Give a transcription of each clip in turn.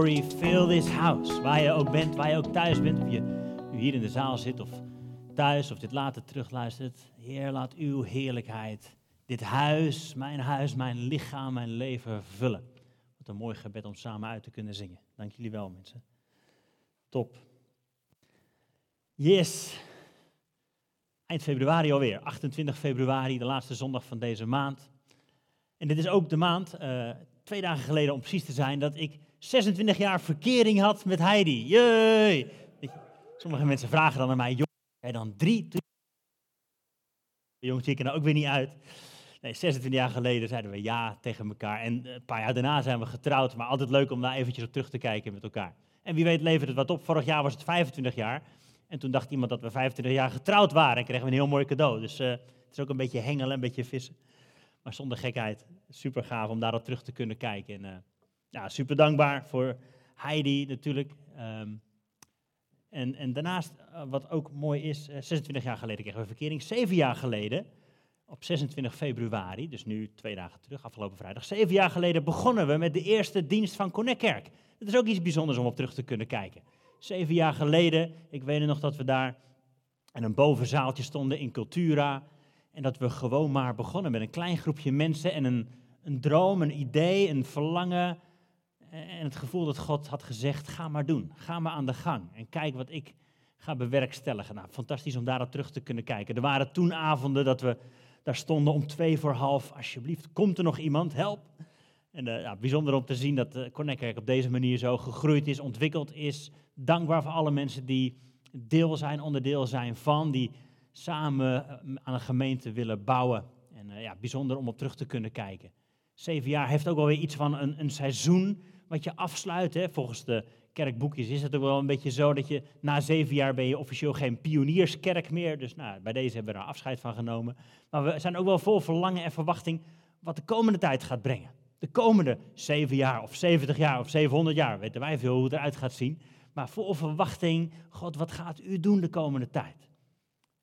glory fill this house. Waar je ook bent, waar je ook thuis bent, of je nu hier in de zaal zit of thuis of dit later terugluistert. Heer, laat uw heerlijkheid dit huis, mijn huis, mijn lichaam, mijn leven vullen. Wat een mooi gebed om samen uit te kunnen zingen. Dank jullie wel, mensen. Top. Yes. Eind februari alweer, 28 februari, de laatste zondag van deze maand. En dit is ook de maand, uh, twee dagen geleden om precies te zijn, dat ik 26 jaar verkering had met Heidi. Jee! Sommige mensen vragen dan aan mij, jong, jij dan drie? Jongens, zie ik er nou ook weer niet uit. Nee, 26 jaar geleden zeiden we ja tegen elkaar. En een paar jaar daarna zijn we getrouwd, maar altijd leuk om daar eventjes op terug te kijken met elkaar. En wie weet levert het wat op. Vorig jaar was het 25 jaar. En toen dacht iemand dat we 25 jaar getrouwd waren en kregen we een heel mooi cadeau. Dus uh, het is ook een beetje hengelen, een beetje vissen. Maar zonder gekheid, super gaaf om daarop terug te kunnen kijken. En uh, ja, super dankbaar voor Heidi natuurlijk. Um, en, en daarnaast, uh, wat ook mooi is, 26 jaar geleden kregen we verkering. Zeven jaar geleden, op 26 februari, dus nu twee dagen terug, afgelopen vrijdag. Zeven jaar geleden begonnen we met de eerste dienst van Connect. Dat is ook iets bijzonders om op terug te kunnen kijken. Zeven jaar geleden, ik weet nog dat we daar in een bovenzaaltje stonden in Cultura. En dat we gewoon maar begonnen met een klein groepje mensen en een, een droom, een idee, een verlangen. En het gevoel dat God had gezegd, ga maar doen, ga maar aan de gang. En kijk wat ik ga bewerkstelligen. Nou, fantastisch om daarop terug te kunnen kijken. Er waren toen avonden dat we daar stonden om twee voor half. Alsjeblieft, komt er nog iemand? Help. En uh, ja, bijzonder om te zien dat Connect op deze manier zo gegroeid is, ontwikkeld is. Dankbaar voor alle mensen die deel zijn, onderdeel zijn van, die samen eh, aan een gemeente willen bouwen. En uh, ja, bijzonder om op terug te kunnen kijken. Zeven jaar heeft ook wel weer iets van een, een seizoen wat je afsluit. Hè. Volgens de kerkboekjes is het ook wel een beetje zo dat je na zeven jaar ben je officieel geen pionierskerk meer. Dus nou, bij deze hebben we er afscheid van genomen. Maar we zijn ook wel vol verlangen en verwachting wat de komende tijd gaat brengen. De komende zeven jaar of 70 jaar of 700 jaar, weten wij veel hoe het eruit gaat zien. Maar vol verwachting, God, wat gaat u doen de komende tijd?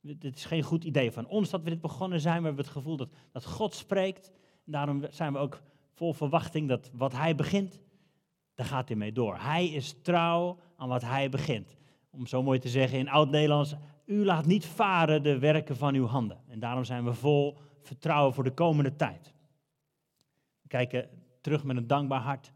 Het is geen goed idee van ons dat we dit begonnen zijn, we hebben het gevoel dat, dat God spreekt. Daarom zijn we ook vol verwachting dat wat hij begint, daar gaat hij mee door. Hij is trouw aan wat hij begint. Om zo mooi te zeggen in oud-Nederlands, u laat niet varen de werken van uw handen. En daarom zijn we vol vertrouwen voor de komende tijd. We kijken terug met een dankbaar hart,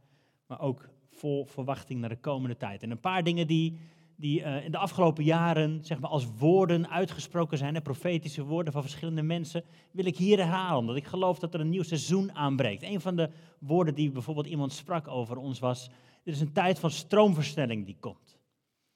maar ook vol verwachting naar de komende tijd. En een paar dingen die, die uh, in de afgelopen jaren zeg maar, als woorden uitgesproken zijn, profetische woorden van verschillende mensen, wil ik hier herhalen, omdat ik geloof dat er een nieuw seizoen aanbreekt. Een van de woorden die bijvoorbeeld iemand sprak over ons was, er is een tijd van stroomversnelling die komt.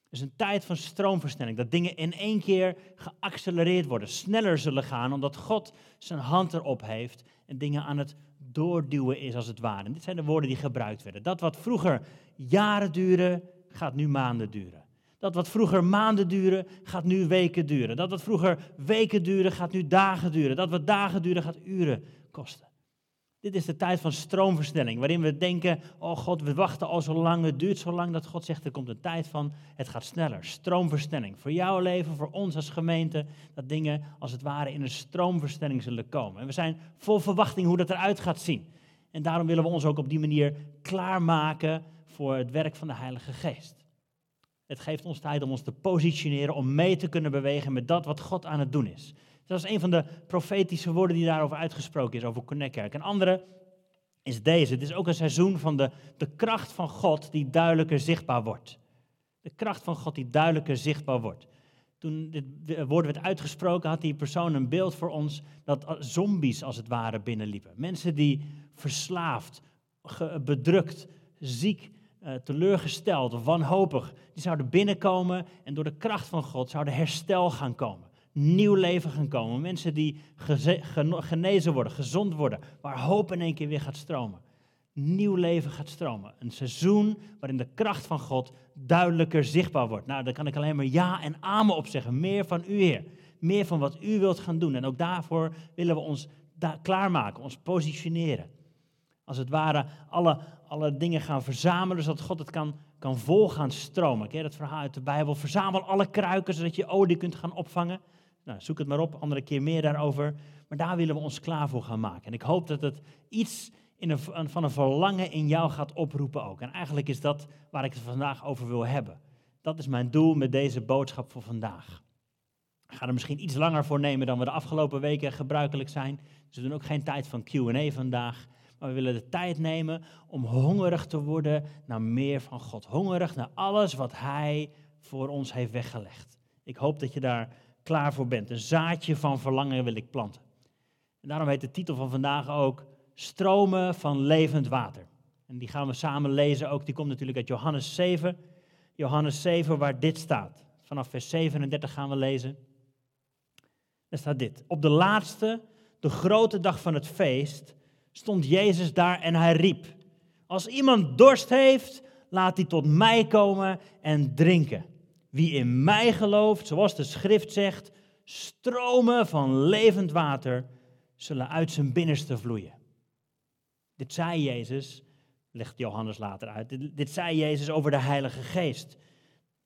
Er is een tijd van stroomversnelling, dat dingen in één keer geaccelereerd worden, sneller zullen gaan, omdat God zijn hand erop heeft en dingen aan het doorduwen is als het ware. En dit zijn de woorden die gebruikt werden. Dat wat vroeger jaren duurde, gaat nu maanden duren. Dat wat vroeger maanden duren, gaat nu weken duren. Dat wat vroeger weken duren, gaat nu dagen duren. Dat wat dagen duren, gaat uren kosten. Dit is de tijd van stroomversnelling, waarin we denken, oh God, we wachten al zo lang, het duurt zo lang, dat God zegt, er komt een tijd van, het gaat sneller. Stroomversnelling. Voor jouw leven, voor ons als gemeente, dat dingen als het ware in een stroomversnelling zullen komen. En we zijn vol verwachting hoe dat eruit gaat zien. En daarom willen we ons ook op die manier klaarmaken voor het werk van de Heilige Geest. Het geeft ons tijd om ons te positioneren, om mee te kunnen bewegen met dat wat God aan het doen is. Dat is een van de profetische woorden die daarover uitgesproken is, over Connect Kerk. Een andere is deze. Het is ook een seizoen van de, de kracht van God die duidelijker zichtbaar wordt. De kracht van God die duidelijker zichtbaar wordt. Toen dit woord werd uitgesproken, had die persoon een beeld voor ons dat zombies als het ware binnenliepen. Mensen die verslaafd, bedrukt, ziek, eh, teleurgesteld of wanhopig, die zouden binnenkomen en door de kracht van God zouden herstel gaan komen nieuw leven gaan komen. Mensen die genezen worden, gezond worden, waar hoop in één keer weer gaat stromen. Nieuw leven gaat stromen. Een seizoen waarin de kracht van God duidelijker zichtbaar wordt. Nou, daar kan ik alleen maar ja en amen op zeggen. Meer van u, Heer. Meer van wat u wilt gaan doen. En ook daarvoor willen we ons klaarmaken, ons positioneren. Als het ware alle, alle dingen gaan verzamelen, zodat God het kan, kan vol gaan stromen. Ken dat verhaal uit de Bijbel? Verzamel alle kruiken, zodat je olie kunt gaan opvangen. Nou, zoek het maar op, andere keer meer daarover. Maar daar willen we ons klaar voor gaan maken. En ik hoop dat het iets in een, van een verlangen in jou gaat oproepen ook. En eigenlijk is dat waar ik het vandaag over wil hebben. Dat is mijn doel met deze boodschap voor vandaag. Ik ga er misschien iets langer voor nemen dan we de afgelopen weken gebruikelijk zijn. Dus we doen ook geen tijd van QA vandaag. Maar we willen de tijd nemen om hongerig te worden naar meer van God. Hongerig naar alles wat Hij voor ons heeft weggelegd. Ik hoop dat je daar klaar voor bent. Een zaadje van verlangen wil ik planten. En daarom heet de titel van vandaag ook Stromen van levend water. En die gaan we samen lezen ook. Die komt natuurlijk uit Johannes 7. Johannes 7, waar dit staat. Vanaf vers 37 gaan we lezen. Er staat dit. Op de laatste, de grote dag van het feest, stond Jezus daar en hij riep: Als iemand dorst heeft, laat hij tot mij komen en drinken. Wie in mij gelooft, zoals de schrift zegt, stromen van levend water zullen uit zijn binnenste vloeien. Dit zei Jezus, legt Johannes later uit, dit, dit zei Jezus over de Heilige Geest.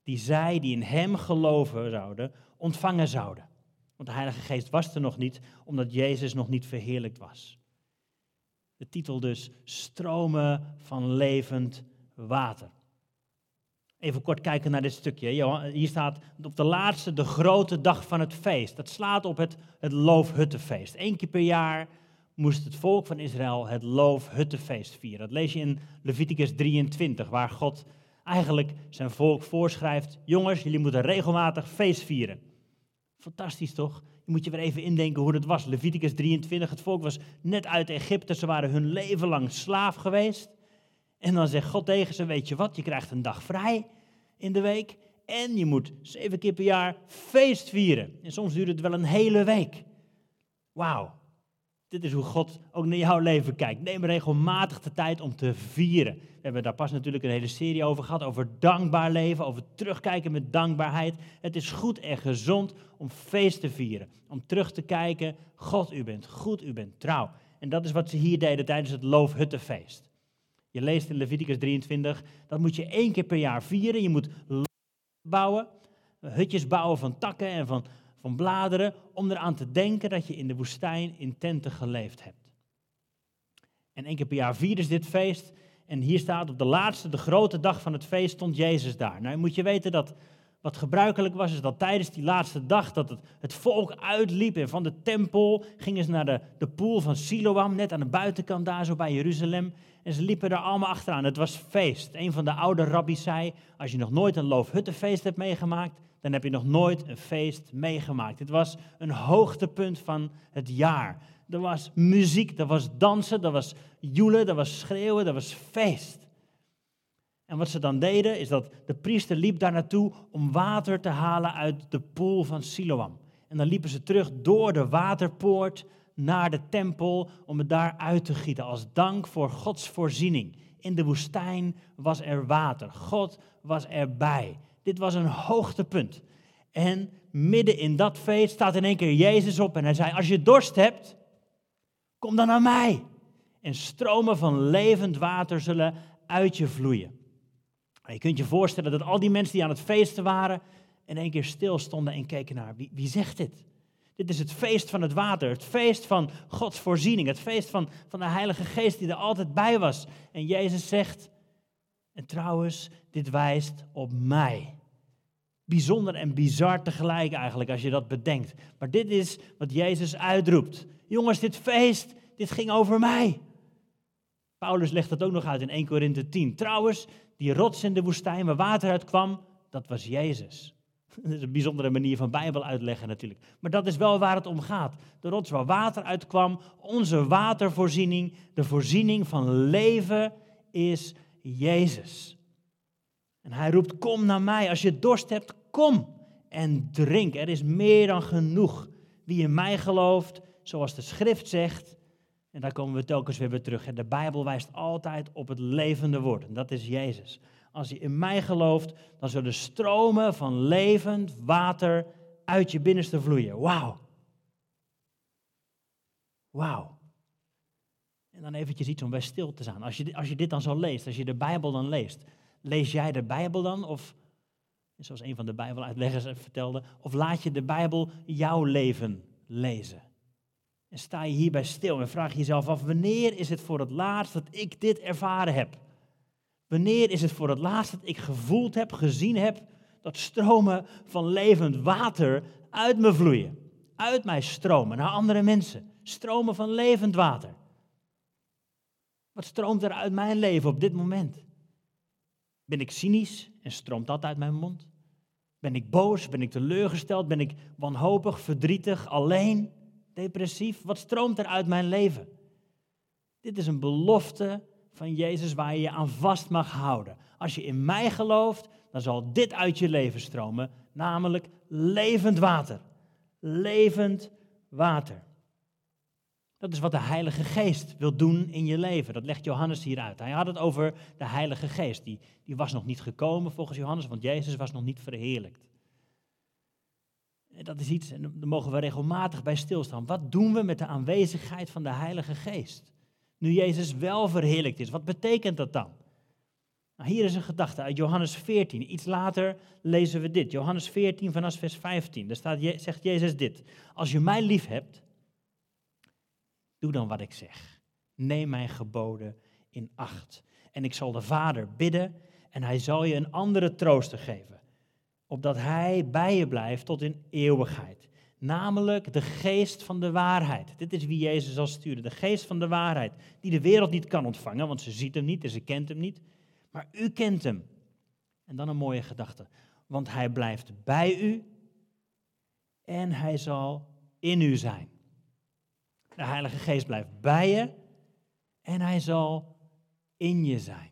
Die zij die in hem geloven zouden, ontvangen zouden. Want de Heilige Geest was er nog niet, omdat Jezus nog niet verheerlijkt was. De titel dus, stromen van levend water. Even kort kijken naar dit stukje. Hier staat op de laatste, de grote dag van het feest. Dat slaat op het, het loofhuttenfeest. Eén keer per jaar moest het volk van Israël het loofhuttenfeest vieren. Dat lees je in Leviticus 23, waar God eigenlijk zijn volk voorschrijft: jongens, jullie moeten regelmatig feest vieren. Fantastisch toch? Moet je weer even indenken hoe dat was. Leviticus 23, het volk was net uit Egypte, ze waren hun leven lang slaaf geweest. En dan zegt God tegen ze, weet je wat, je krijgt een dag vrij in de week en je moet zeven keer per jaar feest vieren. En soms duurt het wel een hele week. Wauw, dit is hoe God ook naar jouw leven kijkt. Neem regelmatig de tijd om te vieren. We hebben daar pas natuurlijk een hele serie over gehad, over dankbaar leven, over terugkijken met dankbaarheid. Het is goed en gezond om feest te vieren, om terug te kijken, God, u bent goed, u bent trouw. En dat is wat ze hier deden tijdens het Loofhuttenfeest. Je leest in Leviticus 23, dat moet je één keer per jaar vieren. Je moet bouwen, hutjes bouwen van takken en van, van bladeren, om eraan te denken dat je in de woestijn in tenten geleefd hebt. En één keer per jaar vierden ze dit feest. En hier staat op de laatste, de grote dag van het feest, stond Jezus daar. Nou, moet je weten dat wat gebruikelijk was, is dat tijdens die laatste dag dat het, het volk uitliep en van de tempel gingen ze naar de, de poel van Siloam, net aan de buitenkant daar zo bij Jeruzalem. En ze liepen daar allemaal achteraan. Het was feest. Een van de oude rabbies zei, als je nog nooit een loofhuttenfeest hebt meegemaakt, dan heb je nog nooit een feest meegemaakt. Het was een hoogtepunt van het jaar. Er was muziek, er was dansen, er was joelen, er was schreeuwen, er was feest. En wat ze dan deden, is dat de priester liep daar naartoe om water te halen uit de poel van Siloam. En dan liepen ze terug door de waterpoort naar de tempel om het daar uit te gieten als dank voor Gods voorziening. In de woestijn was er water. God was erbij. Dit was een hoogtepunt. En midden in dat feest staat in één keer Jezus op en hij zei: Als je dorst hebt, kom dan naar mij. En stromen van levend water zullen uit je vloeien. Je kunt je voorstellen dat al die mensen die aan het feesten waren, in één keer stilstonden en keken naar wie, wie zegt dit? Dit is het feest van het water, het feest van Gods voorziening, het feest van, van de Heilige Geest die er altijd bij was. En Jezus zegt, en trouwens, dit wijst op mij. Bijzonder en bizar tegelijk eigenlijk als je dat bedenkt. Maar dit is wat Jezus uitroept. Jongens, dit feest, dit ging over mij. Paulus legt dat ook nog uit in 1 Korinthe 10. Trouwens, die rots in de woestijn waar water uit kwam, dat was Jezus. Dat is een bijzondere manier van Bijbel uitleggen natuurlijk. Maar dat is wel waar het om gaat. De rots waar water uitkwam, onze watervoorziening, de voorziening van leven is Jezus. En hij roept, kom naar mij. Als je dorst hebt, kom en drink. Er is meer dan genoeg. Wie in mij gelooft, zoals de schrift zegt, en daar komen we telkens weer bij terug. De Bijbel wijst altijd op het levende woord. En dat is Jezus. Als je in mij gelooft, dan zullen stromen van levend water uit je binnenste vloeien. Wauw. Wauw. En dan eventjes iets om bij stil te staan. Als je, als je dit dan zo leest, als je de Bijbel dan leest, lees jij de Bijbel dan? Of, zoals een van de Bijbeluitleggers vertelde, of laat je de Bijbel jouw leven lezen? En sta je hierbij stil en vraag jezelf af, wanneer is het voor het laatst dat ik dit ervaren heb? Wanneer is het voor het laatst dat ik gevoeld heb, gezien heb, dat stromen van levend water uit me vloeien? Uit mij stromen naar andere mensen. Stromen van levend water. Wat stroomt er uit mijn leven op dit moment? Ben ik cynisch en stroomt dat uit mijn mond? Ben ik boos? Ben ik teleurgesteld? Ben ik wanhopig, verdrietig, alleen, depressief? Wat stroomt er uit mijn leven? Dit is een belofte van Jezus waar je je aan vast mag houden. Als je in mij gelooft, dan zal dit uit je leven stromen, namelijk levend water. Levend water. Dat is wat de Heilige Geest wil doen in je leven. Dat legt Johannes hier uit. Hij had het over de Heilige Geest. Die, die was nog niet gekomen volgens Johannes, want Jezus was nog niet verheerlijkt. En dat is iets, en daar mogen we regelmatig bij stilstaan. Wat doen we met de aanwezigheid van de Heilige Geest? Nu Jezus wel verheerlijkt is, wat betekent dat dan? Nou, hier is een gedachte uit Johannes 14. Iets later lezen we dit. Johannes 14 vanaf vers 15. Daar staat, zegt Jezus dit. Als je mij lief hebt, Doe dan wat ik zeg. Neem mijn geboden in acht. En ik zal de Vader bidden en hij zal je een andere trooster geven. Opdat hij bij je blijft tot in eeuwigheid. Namelijk de geest van de waarheid. Dit is wie Jezus zal sturen. De geest van de waarheid. Die de wereld niet kan ontvangen, want ze ziet hem niet en ze kent hem niet. Maar u kent hem. En dan een mooie gedachte. Want hij blijft bij u en hij zal in u zijn. De Heilige Geest blijft bij je en hij zal in je zijn.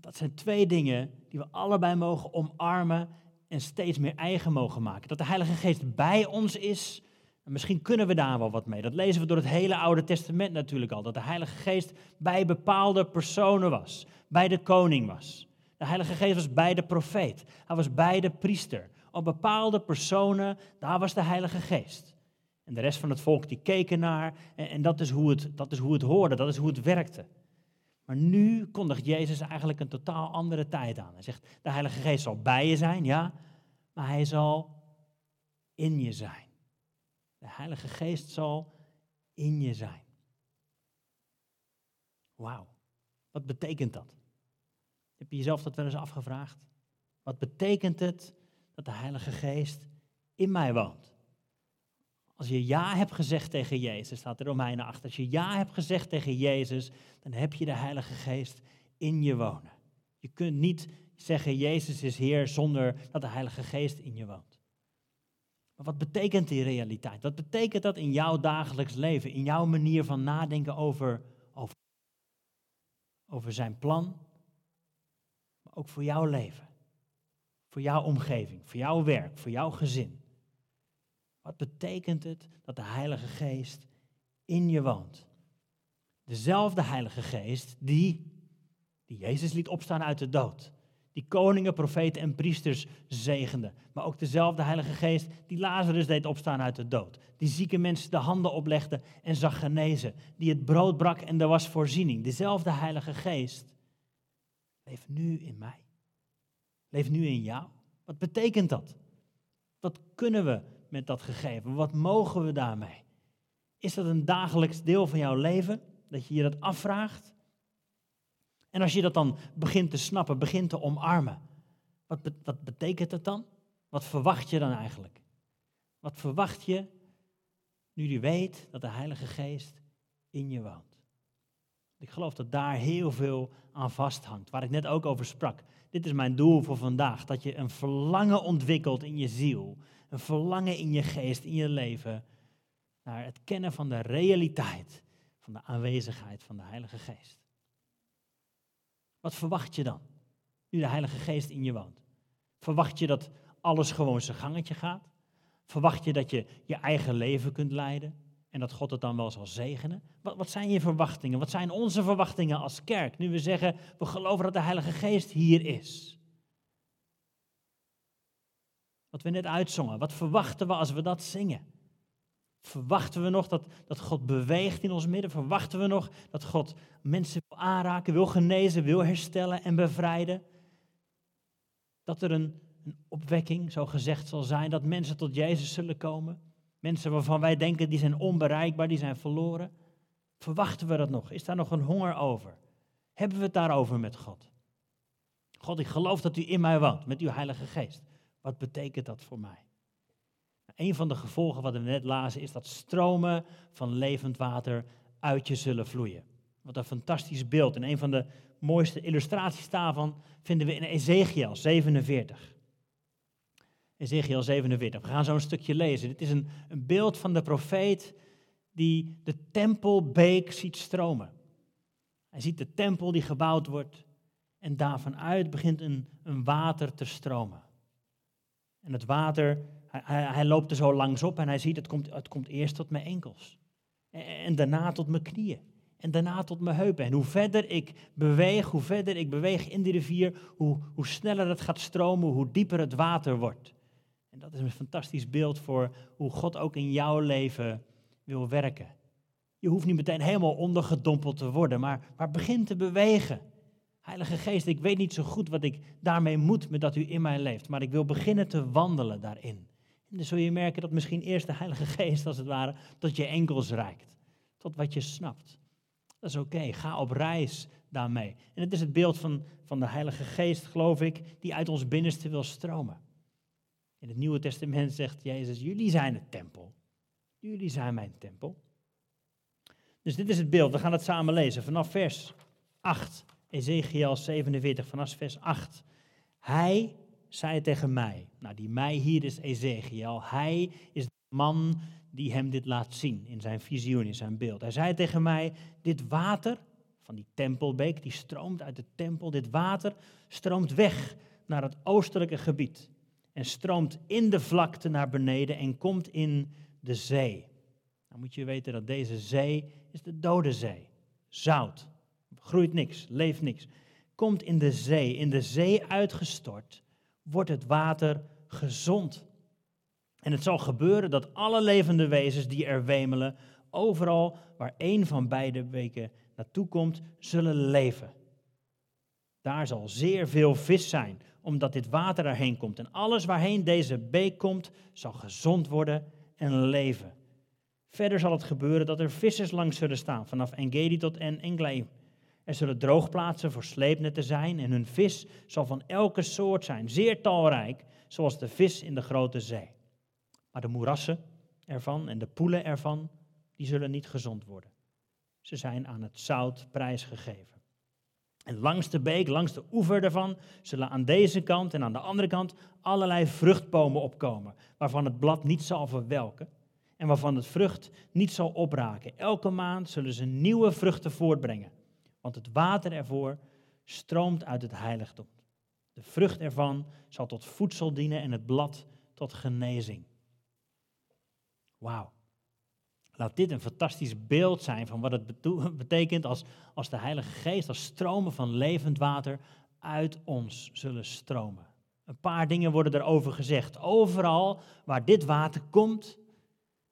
Dat zijn twee dingen die we allebei mogen omarmen en steeds meer eigen mogen maken. Dat de Heilige Geest bij ons is, en misschien kunnen we daar wel wat mee. Dat lezen we door het hele Oude Testament natuurlijk al. Dat de Heilige Geest bij bepaalde personen was, bij de koning was. De Heilige Geest was bij de profeet, hij was bij de priester. Op bepaalde personen, daar was de Heilige Geest. En de rest van het volk die keken naar. En, dat, is hoe het, dat is hoe het hoorde, dat is hoe het werkte. Maar nu kondigt Jezus eigenlijk een totaal andere tijd aan. Hij zegt, de Heilige Geest zal bij je zijn, ja, maar hij zal in je zijn. De Heilige Geest zal in je zijn. Wauw, wat betekent dat? Heb je jezelf dat wel eens afgevraagd? Wat betekent het dat de Heilige Geest in mij woont? Als je ja hebt gezegd tegen Jezus, staat er Romeinen achter. Als je ja hebt gezegd tegen Jezus, dan heb je de Heilige Geest in je wonen. Je kunt niet zeggen Jezus is Heer zonder dat de Heilige Geest in je woont. Maar wat betekent die realiteit? Wat betekent dat in jouw dagelijks leven, in jouw manier van nadenken over, over, over zijn plan, maar ook voor jouw leven, voor jouw omgeving, voor jouw werk, voor jouw gezin? Wat betekent het dat de Heilige Geest in je woont? Dezelfde Heilige Geest die, die Jezus liet opstaan uit de dood. Die koningen, profeten en priesters zegende. Maar ook dezelfde Heilige Geest die Lazarus deed opstaan uit de dood. Die zieke mensen de handen oplegde en zag genezen. Die het brood brak en er was voorziening. Dezelfde Heilige Geest leeft nu in mij. Leeft nu in jou. Wat betekent dat? Wat kunnen we met dat gegeven? Wat mogen we daarmee? Is dat een dagelijks deel van jouw leven? Dat je je dat afvraagt? En als je dat dan begint te snappen, begint te omarmen, wat, wat betekent dat dan? Wat verwacht je dan eigenlijk? Wat verwacht je nu je weet dat de Heilige Geest in je woont? Ik geloof dat daar heel veel aan vasthangt, waar ik net ook over sprak. Dit is mijn doel voor vandaag, dat je een verlangen ontwikkelt in je ziel een verlangen in je geest, in je leven, naar het kennen van de realiteit van de aanwezigheid van de Heilige Geest. Wat verwacht je dan, nu de Heilige Geest in je woont? Verwacht je dat alles gewoon zijn gangetje gaat? Verwacht je dat je je eigen leven kunt leiden en dat God het dan wel zal zegenen? Wat, wat zijn je verwachtingen? Wat zijn onze verwachtingen als kerk nu we zeggen we geloven dat de Heilige Geest hier is? Wat we net uitzongen. Wat verwachten we als we dat zingen? Verwachten we nog dat, dat God beweegt in ons midden? Verwachten we nog dat God mensen wil aanraken, wil genezen, wil herstellen en bevrijden? Dat er een, een opwekking, zo gezegd, zal zijn, dat mensen tot Jezus zullen komen? Mensen waarvan wij denken die zijn onbereikbaar, die zijn verloren. Verwachten we dat nog? Is daar nog een honger over? Hebben we het daarover met God? God, ik geloof dat u in mij woont met uw Heilige Geest. Wat betekent dat voor mij? Een van de gevolgen wat we net lazen is dat stromen van levend water uit je zullen vloeien. Wat een fantastisch beeld. En een van de mooiste illustraties daarvan vinden we in Ezekiel 47. Ezekiel 47. We gaan zo een stukje lezen. Dit is een, een beeld van de profeet die de tempelbeek ziet stromen. Hij ziet de tempel die gebouwd wordt en daarvan uit begint een, een water te stromen. En het water, hij, hij, loopt er zo langs op en hij ziet het komt, het komt eerst tot mijn enkels. En, en daarna tot mijn knieën. En daarna tot mijn heupen. En hoe verder ik beweeg, hoe verder ik beweeg in die rivier, hoe, hoe sneller het gaat stromen, hoe dieper het water wordt. En dat is een fantastisch beeld voor hoe God ook in jouw leven wil werken. Je hoeft niet meteen helemaal ondergedompeld te worden, maar, maar begin te bewegen. Heilige Geest, ik weet niet zo goed wat ik daarmee moet met dat u in mij leeft, maar ik wil beginnen te wandelen daarin. En dan zul je merken dat misschien eerst de Heilige Geest, als het ware, tot je enkels reikt. Tot wat je snapt. Dat is oké, ga op reis daarmee. En het is het beeld van, van de Heilige Geest, geloof ik, die uit ons binnenste wil stromen. In het Nieuwe Testament zegt Jezus, jullie zijn het tempel. Jullie zijn mijn tempel. Dus dit is het beeld, we gaan het samen lezen vanaf vers 8. Ezekiel 47, vanaf vers 8. Hij zei tegen mij, nou die mij hier is Ezekiel, hij is de man die hem dit laat zien in zijn visioen, in zijn beeld. Hij zei tegen mij, dit water van die tempelbeek, die stroomt uit de tempel, dit water stroomt weg naar het oostelijke gebied en stroomt in de vlakte naar beneden en komt in de zee. Dan nou moet je weten dat deze zee is de dode zee. Zout, groeit niks, leeft niks. Komt in de zee, in de zee uitgestort, wordt het water gezond. En het zal gebeuren dat alle levende wezens die er wemelen, overal waar één van beide weken naartoe komt, zullen leven. Daar zal zeer veel vis zijn, omdat dit water erheen komt. En alles waarheen deze beek komt, zal gezond worden en leven. Verder zal het gebeuren dat er vissers langs zullen staan, vanaf Engedi tot En Englaim. Er zullen droogplaatsen voor sleepnetten zijn en hun vis zal van elke soort zijn, zeer talrijk, zoals de vis in de grote zee. Maar de moerassen ervan en de poelen ervan, die zullen niet gezond worden. Ze zijn aan het zout prijsgegeven. En langs de beek, langs de oever daarvan, zullen aan deze kant en aan de andere kant allerlei vruchtbomen opkomen, waarvan het blad niet zal verwelken en waarvan het vrucht niet zal opraken. Elke maand zullen ze nieuwe vruchten voortbrengen, want het water ervoor stroomt uit het heiligdom. De vrucht ervan zal tot voedsel dienen en het blad tot genezing. Wauw. Laat dit een fantastisch beeld zijn van wat het betekent als, als de Heilige Geest, als stromen van levend water uit ons zullen stromen. Een paar dingen worden erover gezegd. Overal waar dit water komt,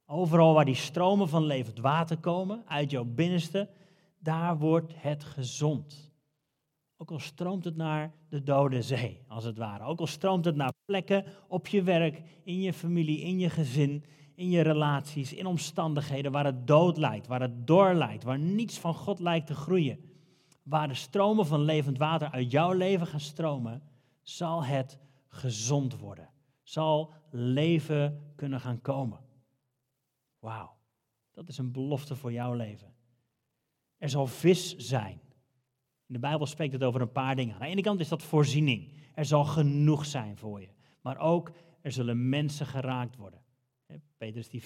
overal waar die stromen van levend water komen uit jouw binnenste, daar wordt het gezond. Ook al stroomt het naar de dode zee, als het ware. Ook al stroomt het naar plekken op je werk, in je familie, in je gezin, in je relaties, in omstandigheden waar het dood lijkt, waar het door lijkt, waar niets van God lijkt te groeien. Waar de stromen van levend water uit jouw leven gaan stromen, zal het gezond worden. Zal leven kunnen gaan komen. Wauw, dat is een belofte voor jouw leven. Er zal vis zijn. In de Bijbel spreekt het over een paar dingen. Aan de ene kant is dat voorziening. Er zal genoeg zijn voor je. Maar ook er zullen mensen geraakt worden. Petrus die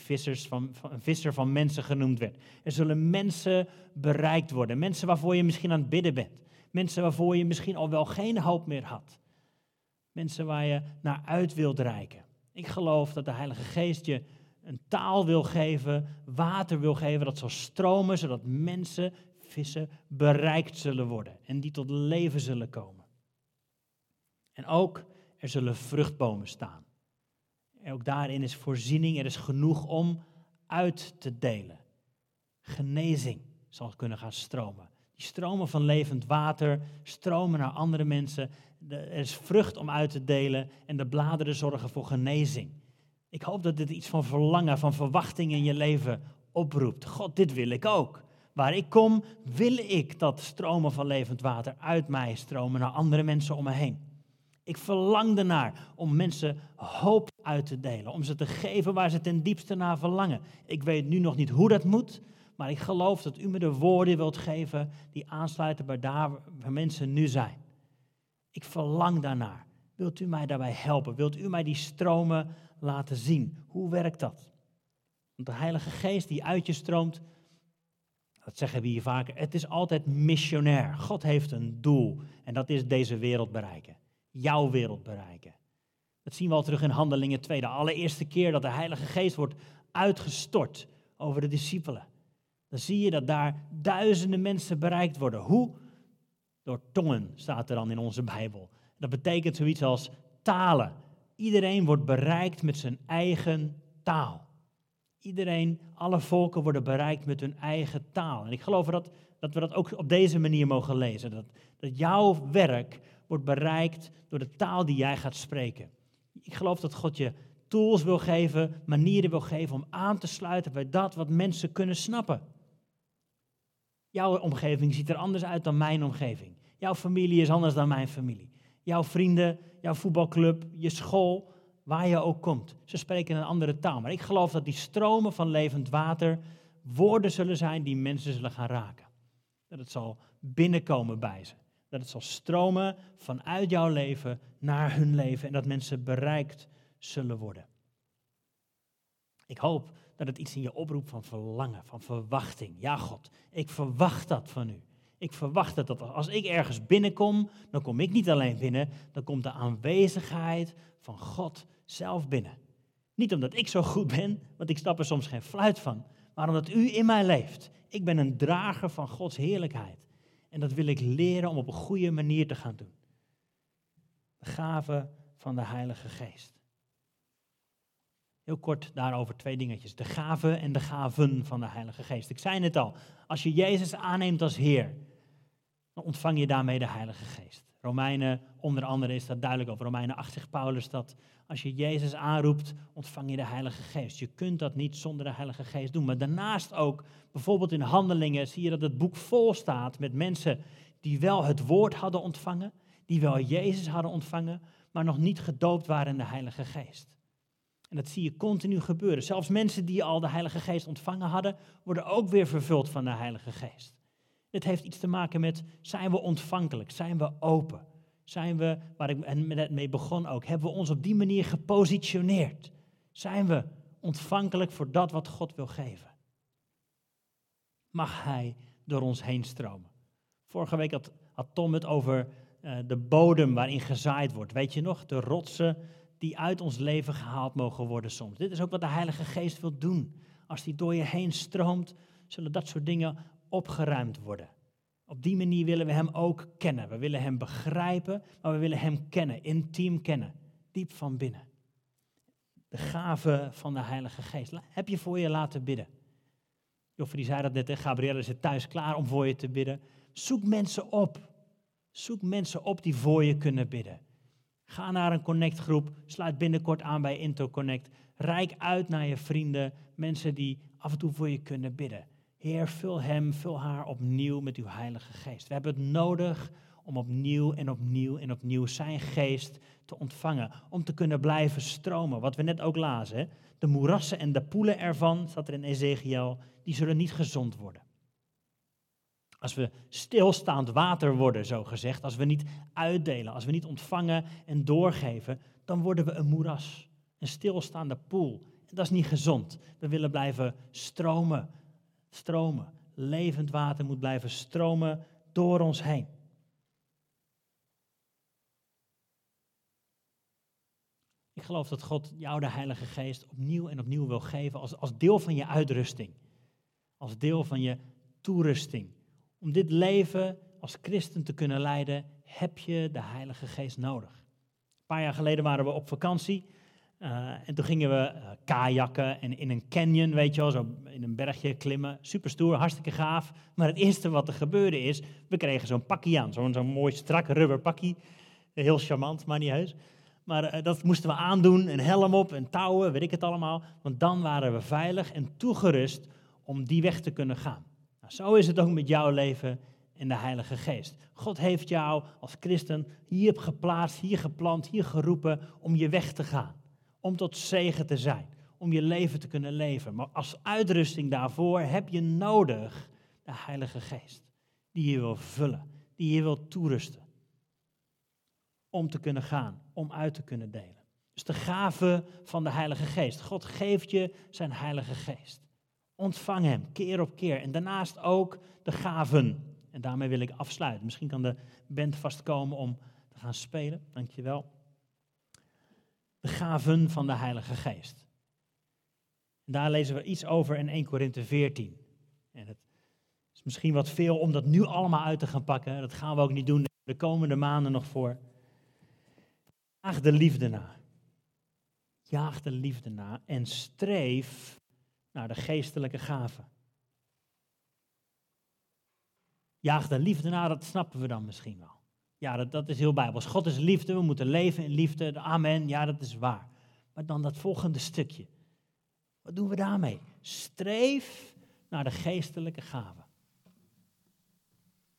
van, van, een visser van mensen genoemd werd. Er zullen mensen bereikt worden. Mensen waarvoor je misschien aan het bidden bent. Mensen waarvoor je misschien al wel geen hoop meer had. Mensen waar je naar uit wilt reiken. Ik geloof dat de Heilige Geest je een taal wil geven, water wil geven, dat zal stromen, zodat mensen, vissen, bereikt zullen worden en die tot leven zullen komen. En ook er zullen vruchtbomen staan. En ook daarin is voorziening, er is genoeg om uit te delen. Genezing zal kunnen gaan stromen. Die stromen van levend water stromen naar andere mensen. Er is vrucht om uit te delen en de bladeren zorgen voor genezing. Ik hoop dat dit iets van verlangen, van verwachting in je leven oproept. God, dit wil ik ook. Waar ik kom, wil ik dat stromen van levend water uit mij stromen naar andere mensen om me heen. Ik verlang ernaar om mensen hoop uit te delen, om ze te geven waar ze ten diepste naar verlangen. Ik weet nu nog niet hoe dat moet, maar ik geloof dat u me de woorden wilt geven die aansluiten bij daar waar mensen nu zijn. Ik verlang daarnaar. Wilt u mij daarbij helpen? Wilt u mij die stromen laten zien? Hoe werkt dat? Want de Heilige Geest die uit je stroomt, dat zeggen we hier vaker, het is altijd missionair. God heeft een doel en dat is deze wereld bereiken. Jouw wereld bereiken. Dat zien we al terug in Handelingen 2. De allereerste keer dat de Heilige Geest wordt uitgestort over de discipelen. Dan zie je dat daar duizenden mensen bereikt worden. Hoe? Door tongen staat er dan in onze Bijbel. Dat betekent zoiets als talen. Iedereen wordt bereikt met zijn eigen taal. Iedereen, alle volken worden bereikt met hun eigen taal. En ik geloof dat, dat we dat ook op deze manier mogen lezen. Dat, dat jouw werk wordt bereikt door de taal die jij gaat spreken. Ik geloof dat God je tools wil geven, manieren wil geven om aan te sluiten bij dat wat mensen kunnen snappen. Jouw omgeving ziet er anders uit dan mijn omgeving. Jouw familie is anders dan mijn familie. Jouw vrienden, jouw voetbalclub, je school, waar je ook komt. Ze spreken een andere taal. Maar ik geloof dat die stromen van levend water woorden zullen zijn die mensen zullen gaan raken. Dat het zal binnenkomen bij ze. Dat het zal stromen vanuit jouw leven naar hun leven en dat mensen bereikt zullen worden. Ik hoop dat het iets in je oproept van verlangen, van verwachting. Ja, God, ik verwacht dat van u. Ik verwacht dat als ik ergens binnenkom, dan kom ik niet alleen binnen, dan komt de aanwezigheid van God zelf binnen. Niet omdat ik zo goed ben, want ik snap er soms geen fluit van, maar omdat u in mij leeft. Ik ben een drager van Gods heerlijkheid. En dat wil ik leren om op een goede manier te gaan doen. De gave van de Heilige Geest. Heel kort daarover twee dingetjes. De gave en de gaven van de Heilige Geest. Ik zei het al, als je Jezus aanneemt als Heer, dan ontvang je daarmee de Heilige Geest. Romeinen, onder andere is dat duidelijk over. Romeinen 8 zegt Paulus dat als je Jezus aanroept, ontvang je de Heilige Geest. Je kunt dat niet zonder de Heilige Geest doen. Maar daarnaast ook, bijvoorbeeld in Handelingen, zie je dat het boek vol staat met mensen die wel het woord hadden ontvangen, die wel Jezus hadden ontvangen, maar nog niet gedoopt waren in de Heilige Geest. En dat zie je continu gebeuren. Zelfs mensen die al de Heilige Geest ontvangen hadden, worden ook weer vervuld van de Heilige Geest. Dit heeft iets te maken met, zijn we ontvankelijk? Zijn we open? Zijn we, waar ik net mee begon ook, hebben we ons op die manier gepositioneerd? Zijn we ontvankelijk voor dat wat God wil geven? Mag Hij door ons heen stromen? Vorige week had, Tom het over uh, de bodem waarin gezaaid wordt. Weet je nog, de rotsen die uit ons leven gehaald mogen worden soms. Dit is ook wat de Heilige Geest wil doen. Als die door je heen stroomt, zullen dat soort dingen opgeruimd worden. Op die manier willen we Hem ook kennen. We willen Hem begrijpen, maar we willen Hem kennen, intiem kennen, diep van binnen. De gave van de Heilige Geest. Heb je voor je laten bidden? Joffrey zei dat net, Gabrielle zit thuis klaar om voor je te bidden. Zoek mensen op. Zoek mensen op die voor je kunnen bidden. Ga naar een connectgroep, sluit binnenkort aan bij InterConnect. Rijk uit naar je vrienden, mensen die af en toe voor je kunnen bidden. Heer, vul hem, vul haar opnieuw met uw Heilige Geest. We hebben het nodig om opnieuw en opnieuw en opnieuw zijn geest te ontvangen. Om te kunnen blijven stromen. Wat we net ook lazen. De moerassen en de poelen ervan, staat er in Ezekiel, die zullen niet gezond worden. Als we stilstaand water worden, zo gezegd, als we niet uitdelen, als we niet ontvangen en doorgeven, dan worden we een moeras, een stilstaande poel. En dat is niet gezond. We willen blijven stromen, stromen. Levend water moet blijven stromen door ons heen. Ik geloof dat God jou de Heilige Geest opnieuw en opnieuw wil geven als, als deel van je uitrusting. Als deel van je toerusting. Om dit leven als christen te kunnen leiden, heb je de Heilige Geest nodig. Een paar jaar geleden waren we op vakantie. Uh, en toen gingen we uh, kajakken en in een canyon, weet je wel, zo in een bergje klimmen. Super stoer, hartstikke gaaf. Maar het eerste wat er gebeurde is, we kregen zo'n pakje aan. Zo'n zo'n mooi strak rubber pakje. Heel charmant, maar niet heus. Maar eh, dat moesten we aandoen, een helm op en touwen, weet ik het allemaal. Want dan waren we veilig en toegerust om die weg te kunnen gaan. Nou, zo is het ook met jouw leven in de Heilige Geest. God heeft jou als christen hier geplaatst, hier geplant, hier geroepen om je weg te gaan. Om tot zegen te zijn, om je leven te kunnen leven. Maar als uitrusting daarvoor heb je nodig de Heilige Geest. Die je wil vullen, die je wil toerusten. Om te kunnen gaan, om uit te kunnen delen. Dus de gave van de Heilige Geest. God geeft je zijn Heilige Geest. Ontvang hem keer op keer. En daarnaast ook de gaven en daarmee wil ik afsluiten. Misschien kan de band vastkomen om te gaan spelen. Dankjewel. De gaven van de Heilige Geest. En daar lezen we iets over in 1 Korinthe 14. En het is misschien wat veel om dat nu allemaal uit te gaan pakken. Dat gaan we ook niet doen de komende maanden nog voor. Jaag de liefde na. Jaag de liefde na en streef naar de geestelijke gaven. Jaag de liefde na, dat snappen we dan misschien wel. Ja, dat, dat is heel bijbels. God is liefde, we moeten leven in liefde. Amen, ja, dat is waar. Maar dan dat volgende stukje. Wat doen we daarmee? Streef naar de geestelijke gaven.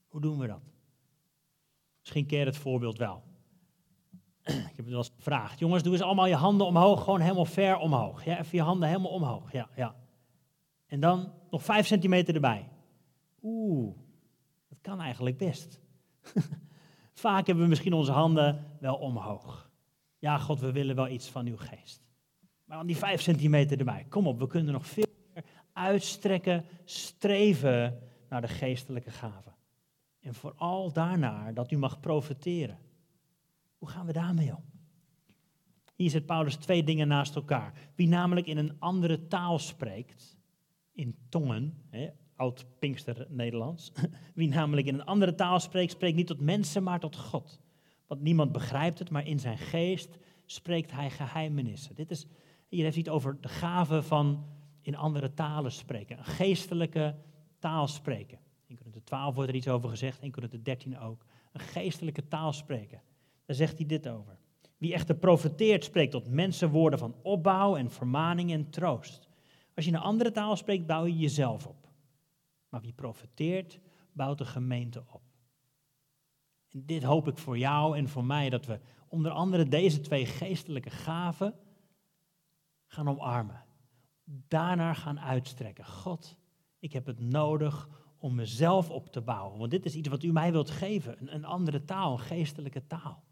Hoe doen we dat? Misschien je het voorbeeld wel. Ik heb het wel eens gevraagd. Jongens, doe eens allemaal je handen omhoog, gewoon helemaal ver omhoog. Ja, even je handen helemaal omhoog. Ja, ja. En dan nog vijf centimeter erbij. Oeh, kan eigenlijk best. Vaak hebben we misschien onze handen wel omhoog. Ja, God, we willen wel iets van uw geest. Maar dan die vijf centimeter erbij. Kom op, we kunnen nog veel meer uitstrekken, streven naar de geestelijke gaven. En vooral daarnaar dat u mag profiteren. Hoe gaan we daarmee om? Hier zet Paulus twee dingen naast elkaar. Wie namelijk in een andere taal spreekt, in tongen, oud Pinkster Nederlands. Wie namelijk in een andere taal spreekt, spreekt niet tot mensen, maar tot God. Want niemand begrijpt het, maar in zijn geest spreekt hij geheimenissen. Dit is, hier heeft hij het over de gave van in andere talen spreken. Een geestelijke taal spreken. In Korinthe 12 wordt er iets over gezegd, in Korinthe 13 ook. Een geestelijke taal spreken. Daar zegt hij dit over. Wie echter profeteert, spreekt tot mensen woorden van opbouw en vermaning en troost. Als je een andere taal spreekt, bouw je jezelf op. Maar wie profeteert, bouwt de gemeente op. En dit hoop ik voor jou en voor mij, dat we onder andere deze twee geestelijke gaven gaan omarmen. Daarnaar gaan uitstrekken. God, ik heb het nodig om mezelf op te bouwen. Want dit is iets wat u mij wilt geven. Een, een andere taal, een geestelijke taal.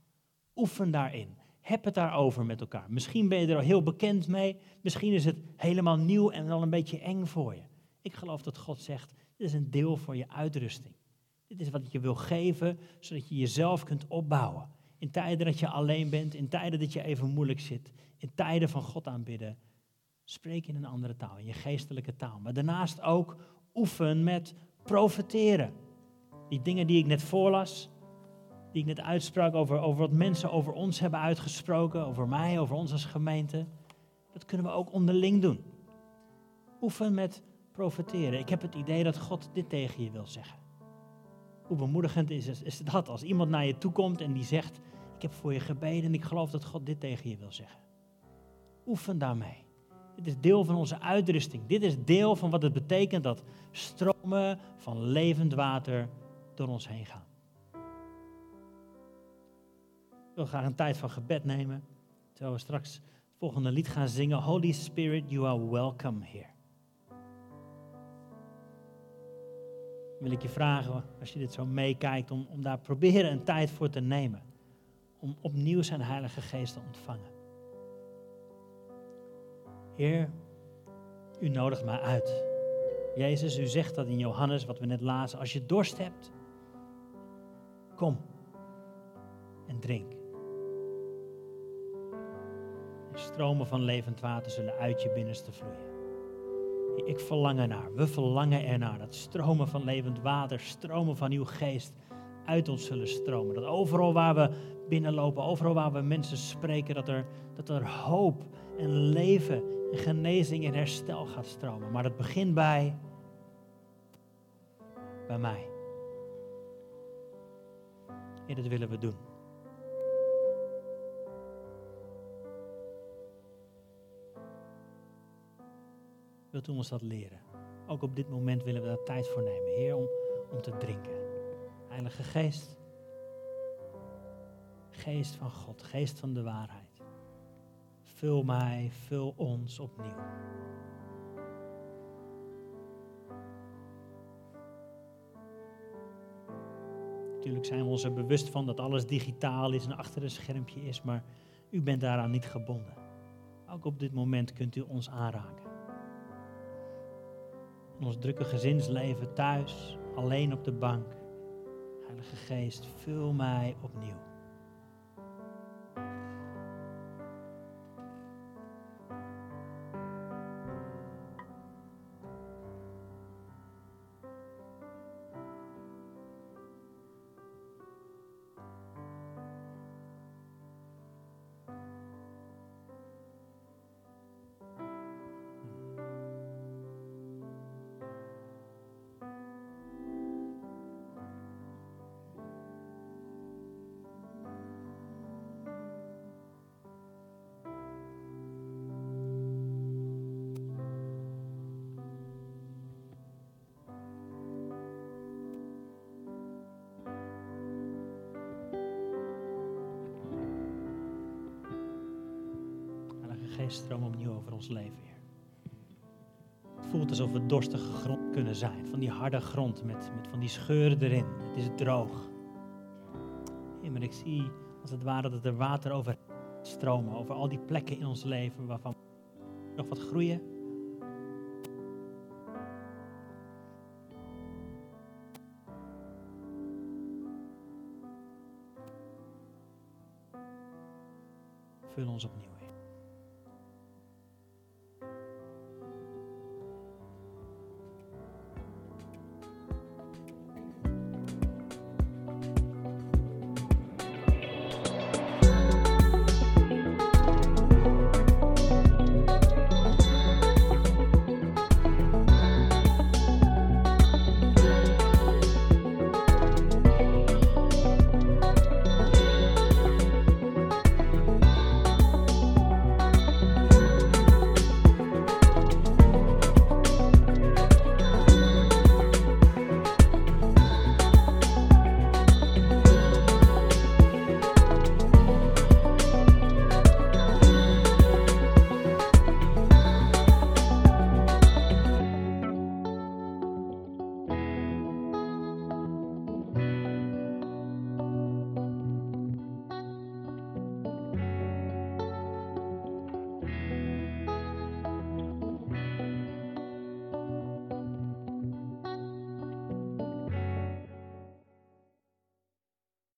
Oefen daarin. Heb het daarover met elkaar. Misschien ben je er al heel bekend mee. Misschien is het helemaal nieuw en wel een beetje eng voor je. Ik geloof dat God zegt, dit is een deel voor je uitrusting. Dit is wat je wil geven, zodat je jezelf kunt opbouwen. In tijden dat je alleen bent, in tijden dat je even moeilijk zit, in tijden van God aanbidden. Spreek in een andere taal, in je geestelijke taal. Maar daarnaast ook oefen met profeteren. Die dingen die ik net voorlas, die ik net uitsprak over, over wat mensen over ons hebben uitgesproken, over mij, over ons als gemeente. Dat kunnen we ook onderling doen. Oefen met profeteren. Ik heb het idee dat God dit tegen je wil zeggen. Hoe bemoedigend is, is dat als iemand naar je toe komt en die zegt: Ik heb voor je gebeden en ik geloof dat God dit tegen je wil zeggen. Oefen daarmee. Dit is deel van onze uitrusting. Dit is deel van wat het betekent dat stromen van levend water door ons heen gaan. Ik wil graag een tijd van gebed nemen. Terwijl we straks het volgende lied gaan zingen. Holy Spirit, you are welcome here. Wil ik je vragen, als je dit zo meekijkt, om, om daar proberen een tijd voor te nemen. Om opnieuw zijn Heilige Geest te ontvangen. Heer, u nodigt mij uit. Jezus, u zegt dat in Johannes, wat we net lazen. Als je dorst hebt, kom en drink. En stromen van levend water zullen uit je binnenste vloeien. Ik verlang ernaar. We verlangen ernaar. Dat stromen van levend water, stromen van uw geest uit ons zullen stromen. Dat overal waar we binnenlopen, overal waar we mensen spreken, dat er, dat er hoop en leven en genezing en herstel gaat stromen. Maar dat begint bij, bij mij. En dat willen we doen. Wilt u ons dat leren? Ook op dit moment willen we daar tijd voor nemen, Heer, om, om te drinken. Heilige Geest, Geest van God, Geest van de waarheid. Vul mij, vul ons opnieuw. Natuurlijk zijn we ons er bewust van dat alles digitaal is en achter een schermpje is, maar u bent daaraan niet gebonden. Ook op dit moment kunt u ons aanraken. Ons drukke gezinsleven thuis, alleen op de bank. Heilige Geest, vul mij opnieuw. Geest, stroom opnieuw over ons leven, Heer. Het voelt alsof we dorstige grond kunnen zijn. Van die harde grond met, met van die scheuren erin. Het is droog. Maar ik zie als het ware dat er water over stromen. Over al die plekken in ons leven waarvan nog wat groeien. Vul ons opnieuw.